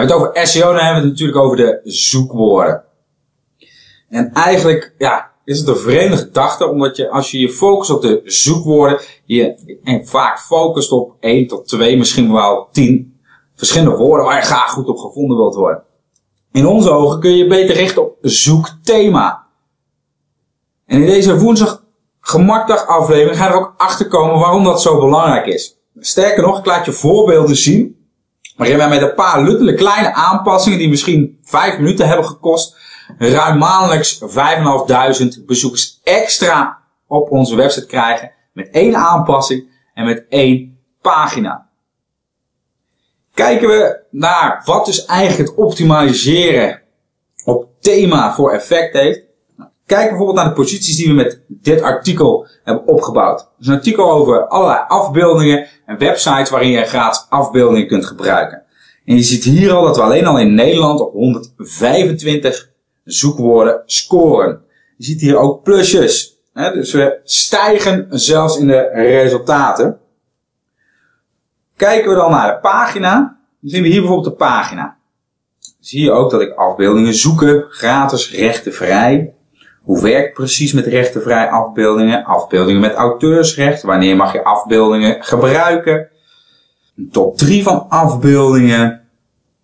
Hebben het over SEO, dan hebben we het natuurlijk over de zoekwoorden. En eigenlijk, ja, is het een vreemde gedachte, omdat je, als je je focust op de zoekwoorden, je en vaak focust op 1 tot 2, misschien wel 10 verschillende woorden waar je graag goed op gevonden wilt worden. In onze ogen kun je beter richten op zoekthema. En in deze woensdag gemakdag aflevering ga je er ook achter komen waarom dat zo belangrijk is. Sterker nog, ik laat je voorbeelden zien. Waarin wij met een paar luttele kleine aanpassingen die misschien 5 minuten hebben gekost, ruim maandelijks 5.500 bezoekers extra op onze website krijgen. Met één aanpassing en met één pagina. Kijken we naar wat dus eigenlijk het optimaliseren op thema voor effect heeft. Kijk bijvoorbeeld naar de posities die we met dit artikel hebben opgebouwd. Is een artikel over allerlei afbeeldingen en websites waarin je gratis afbeeldingen kunt gebruiken. En je ziet hier al dat we alleen al in Nederland op 125 zoekwoorden scoren. Je ziet hier ook plusjes. Dus we stijgen zelfs in de resultaten. Kijken we dan naar de pagina, dan zien we hier bijvoorbeeld de pagina. Zie je ook dat ik afbeeldingen zoeken, gratis, rechtenvrij. Hoe werkt precies met rechtenvrij afbeeldingen? Afbeeldingen met auteursrecht. Wanneer mag je afbeeldingen gebruiken? Een top 3 van afbeeldingen.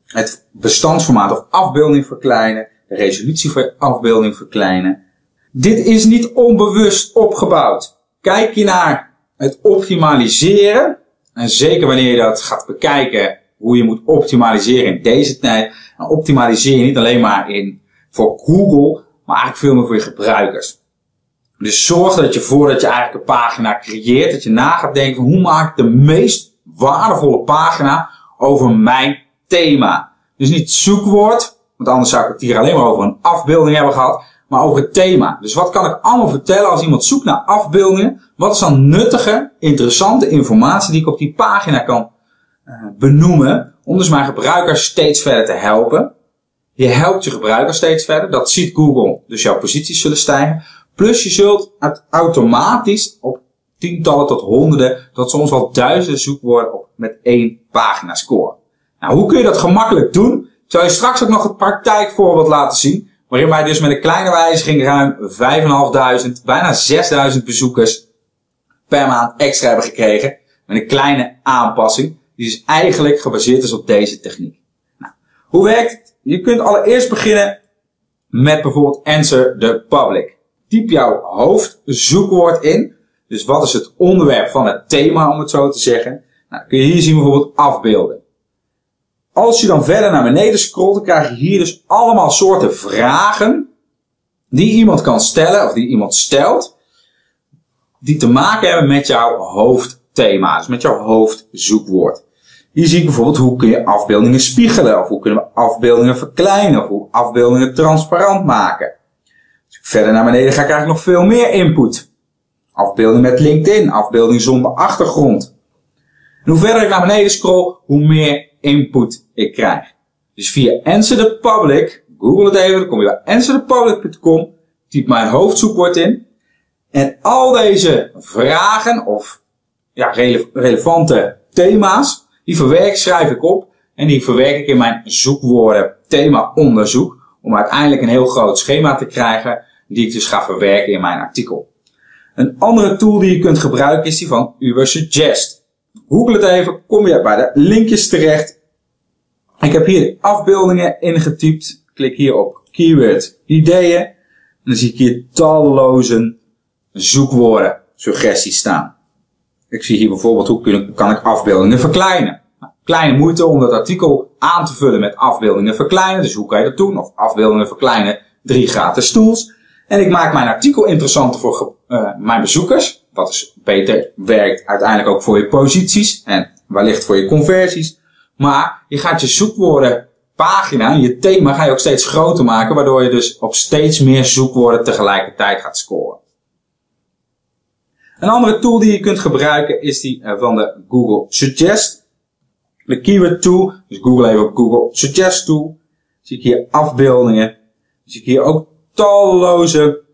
Het bestandsformaat of afbeelding verkleinen. De resolutie van je afbeelding verkleinen. Dit is niet onbewust opgebouwd. Kijk je naar het optimaliseren. En zeker wanneer je dat gaat bekijken hoe je moet optimaliseren in deze tijd. Dan optimaliseer je niet alleen maar in, voor Google, maar eigenlijk veel meer voor je gebruikers. Dus zorg dat je voordat je eigenlijk een pagina creëert, dat je na gaat denken hoe maak ik de meest waardevolle pagina over mijn thema. Dus niet zoekwoord, want anders zou ik het hier alleen maar over een afbeelding hebben gehad, maar over het thema. Dus wat kan ik allemaal vertellen als iemand zoekt naar afbeeldingen? Wat is dan nuttige, interessante informatie die ik op die pagina kan uh, benoemen om dus mijn gebruikers steeds verder te helpen? Je helpt je gebruiker steeds verder. Dat ziet Google. Dus jouw posities zullen stijgen. Plus je zult het automatisch op tientallen tot honderden, tot soms wel duizenden zoekwoorden op met één pagina scoren. Nou, hoe kun je dat gemakkelijk doen? Ik zal je straks ook nog het praktijkvoorbeeld laten zien. Waarin wij dus met een kleine wijziging ruim 5.500, bijna 6.000 bezoekers per maand extra hebben gekregen. Met een kleine aanpassing. Die dus eigenlijk gebaseerd is op deze techniek. Nou, hoe werkt het? Je kunt allereerst beginnen met bijvoorbeeld answer the public. Typ jouw hoofdzoekwoord in. Dus wat is het onderwerp van het thema, om het zo te zeggen. Nou, kun je hier zien bijvoorbeeld afbeelden. Als je dan verder naar beneden scrolt, dan krijg je hier dus allemaal soorten vragen die iemand kan stellen, of die iemand stelt, die te maken hebben met jouw hoofdthema, dus met jouw hoofdzoekwoord. Hier zie ik bijvoorbeeld hoe kun je afbeeldingen spiegelen, of hoe kunnen we afbeeldingen verkleinen, of hoe afbeeldingen transparant maken. Als ik verder naar beneden ga, krijg ik nog veel meer input. Afbeelding met LinkedIn, afbeelding zonder achtergrond. En hoe verder ik naar beneden scroll, hoe meer input ik krijg. Dus via Answer the Public, google het even, dan kom je bij answerthepublic.com, typ mijn hoofdzoekwoord in. En al deze vragen of ja, rele relevante thema's, die verwerk, schrijf ik op en die verwerk ik in mijn zoekwoorden thema onderzoek. Om uiteindelijk een heel groot schema te krijgen die ik dus ga verwerken in mijn artikel. Een andere tool die je kunt gebruiken is die van Ubersuggest. Google het even, kom je bij de linkjes terecht. Ik heb hier afbeeldingen ingetypt. Klik hier op keyword ideeën. En dan zie ik hier talloze zoekwoorden suggesties staan. Ik zie hier bijvoorbeeld hoe kan ik afbeeldingen verkleinen. Nou, kleine moeite om dat artikel aan te vullen met afbeeldingen verkleinen. Dus hoe kan je dat doen? Of afbeeldingen verkleinen, drie gratis tools. En ik maak mijn artikel interessanter voor uh, mijn bezoekers. Wat dus beter werkt uiteindelijk ook voor je posities. En wellicht voor je conversies. Maar je gaat je zoekwoorden pagina, je thema ga je ook steeds groter maken. Waardoor je dus op steeds meer zoekwoorden tegelijkertijd gaat scoren. Een andere tool die je kunt gebruiken is die eh, van de Google Suggest. De keyword tool. Dus Google even op Google Suggest tool. Zie ik hier afbeeldingen. Zie ik hier ook talloze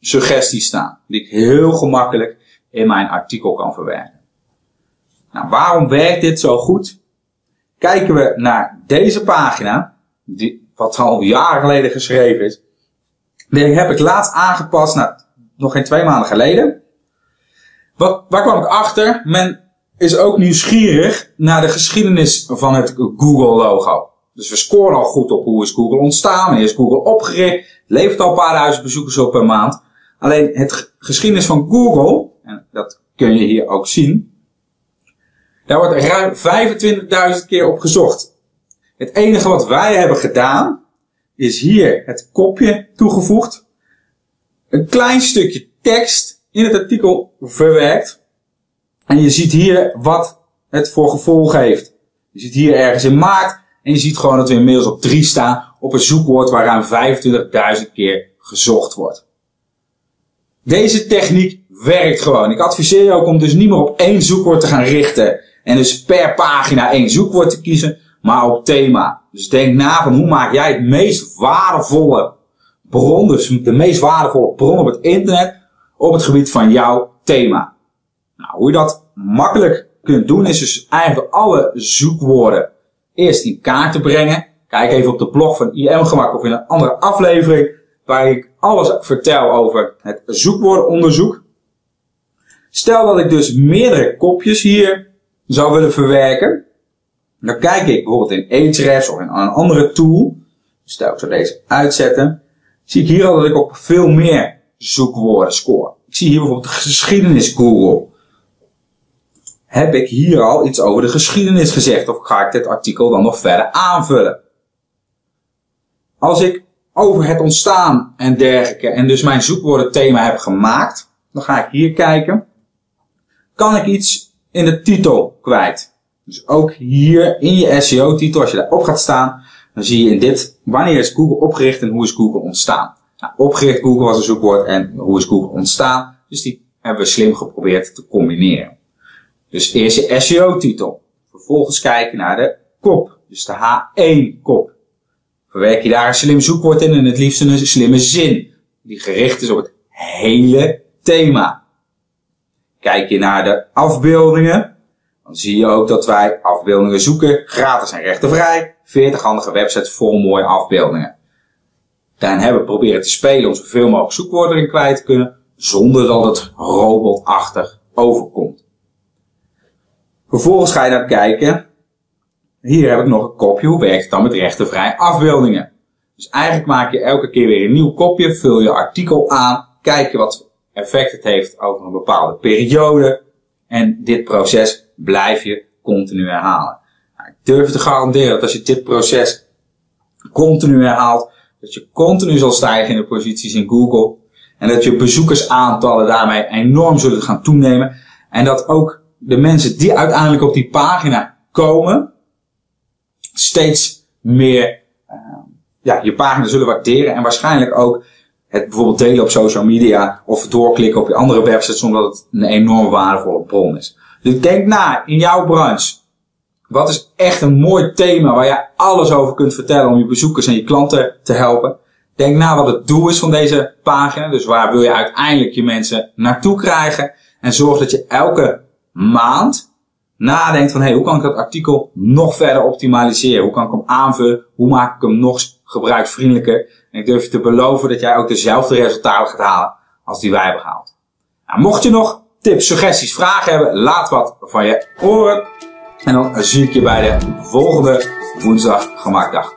suggesties staan. Die ik heel gemakkelijk in mijn artikel kan verwerken. Nou, waarom werkt dit zo goed? kijken we naar deze pagina, die, wat al jaren geleden geschreven is. Die heb ik laatst aangepast, nou, nog geen twee maanden geleden. Wat, waar kwam ik achter? Men is ook nieuwsgierig naar de geschiedenis van het Google-logo. Dus we scoren al goed op hoe is Google ontstaan, is Google opgericht. Levert al een paar duizend bezoekers op per maand. Alleen het geschiedenis van Google, en dat kun je hier ook zien, daar wordt ruim 25.000 keer op gezocht. Het enige wat wij hebben gedaan, is hier het kopje toegevoegd. Een klein stukje tekst in het artikel verwerkt. En je ziet hier wat het voor gevolg heeft. Je ziet hier ergens in maart. En je ziet gewoon dat we inmiddels op 3 staan. Op een zoekwoord waar ruim 25.000 keer gezocht wordt. Deze techniek werkt gewoon. Ik adviseer je ook om dus niet meer op één zoekwoord te gaan richten. En dus per pagina één zoekwoord te kiezen, maar op thema. Dus denk na van hoe maak jij het meest waardevolle bron, dus de meest waardevolle bron op het internet, op het gebied van jouw thema. Nou, hoe je dat makkelijk kunt doen, is dus eigenlijk alle zoekwoorden eerst in kaart te brengen. Kijk even op de blog van IM Gemak of in een andere aflevering, waar ik alles vertel over het zoekwoordenonderzoek. Stel dat ik dus meerdere kopjes hier zou willen verwerken. Dan kijk ik bijvoorbeeld in Ahrefs of in een andere tool. Stel ik zou deze uitzetten. Zie ik hier al dat ik op veel meer zoekwoorden score. Ik zie hier bijvoorbeeld de geschiedenis Google. Heb ik hier al iets over de geschiedenis gezegd of ga ik dit artikel dan nog verder aanvullen? Als ik over het ontstaan en dergelijke en dus mijn zoekwoordenthema heb gemaakt, dan ga ik hier kijken. Kan ik iets in de titel kwijt. Dus ook hier in je SEO-titel, als je daarop gaat staan, dan zie je in dit, wanneer is Google opgericht en hoe is Google ontstaan. Nou, opgericht Google was een zoekwoord en hoe is Google ontstaan. Dus die hebben we slim geprobeerd te combineren. Dus eerst je SEO-titel. Vervolgens kijken naar de kop. Dus de H1-kop. Verwerk je daar een slim zoekwoord in en het liefst een slimme zin. Die gericht is op het hele thema. Kijk je naar de afbeeldingen, dan zie je ook dat wij afbeeldingen zoeken, gratis en rechtenvrij. 40 handige websites vol mooie afbeeldingen. Daarin hebben we proberen te spelen om zoveel mogelijk zoekwoorden in kwijt te kunnen, zonder dat het robotachtig overkomt. Vervolgens ga je naar kijken. Hier heb ik nog een kopje. Hoe werkt het dan met rechtenvrij afbeeldingen? Dus eigenlijk maak je elke keer weer een nieuw kopje, vul je artikel aan, kijk je wat effect het heeft over een bepaalde periode. En dit proces blijf je continu herhalen. Nou, ik durf te garanderen dat als je dit proces continu herhaalt, dat je continu zal stijgen in de posities in Google. En dat je bezoekersaantallen daarmee enorm zullen gaan toenemen. En dat ook de mensen die uiteindelijk op die pagina komen, steeds meer uh, ja, je pagina zullen waarderen. En waarschijnlijk ook het bijvoorbeeld delen op social media of doorklikken op je andere websites omdat het een enorm waardevolle bron is. Dus denk na in jouw branche. Wat is echt een mooi thema waar je alles over kunt vertellen om je bezoekers en je klanten te helpen? Denk na wat het doel is van deze pagina. Dus waar wil je uiteindelijk je mensen naartoe krijgen? En zorg dat je elke maand nadenkt van hey, hoe kan ik dat artikel nog verder optimaliseren? Hoe kan ik hem aanvullen? Hoe maak ik hem nog gebruiksvriendelijker? En ik durf je te beloven dat jij ook dezelfde resultaten gaat halen als die wij hebben gehaald. Nou, mocht je nog tips, suggesties, vragen hebben, laat wat van je horen. En dan zie ik je bij de volgende woensdag gemaakdag.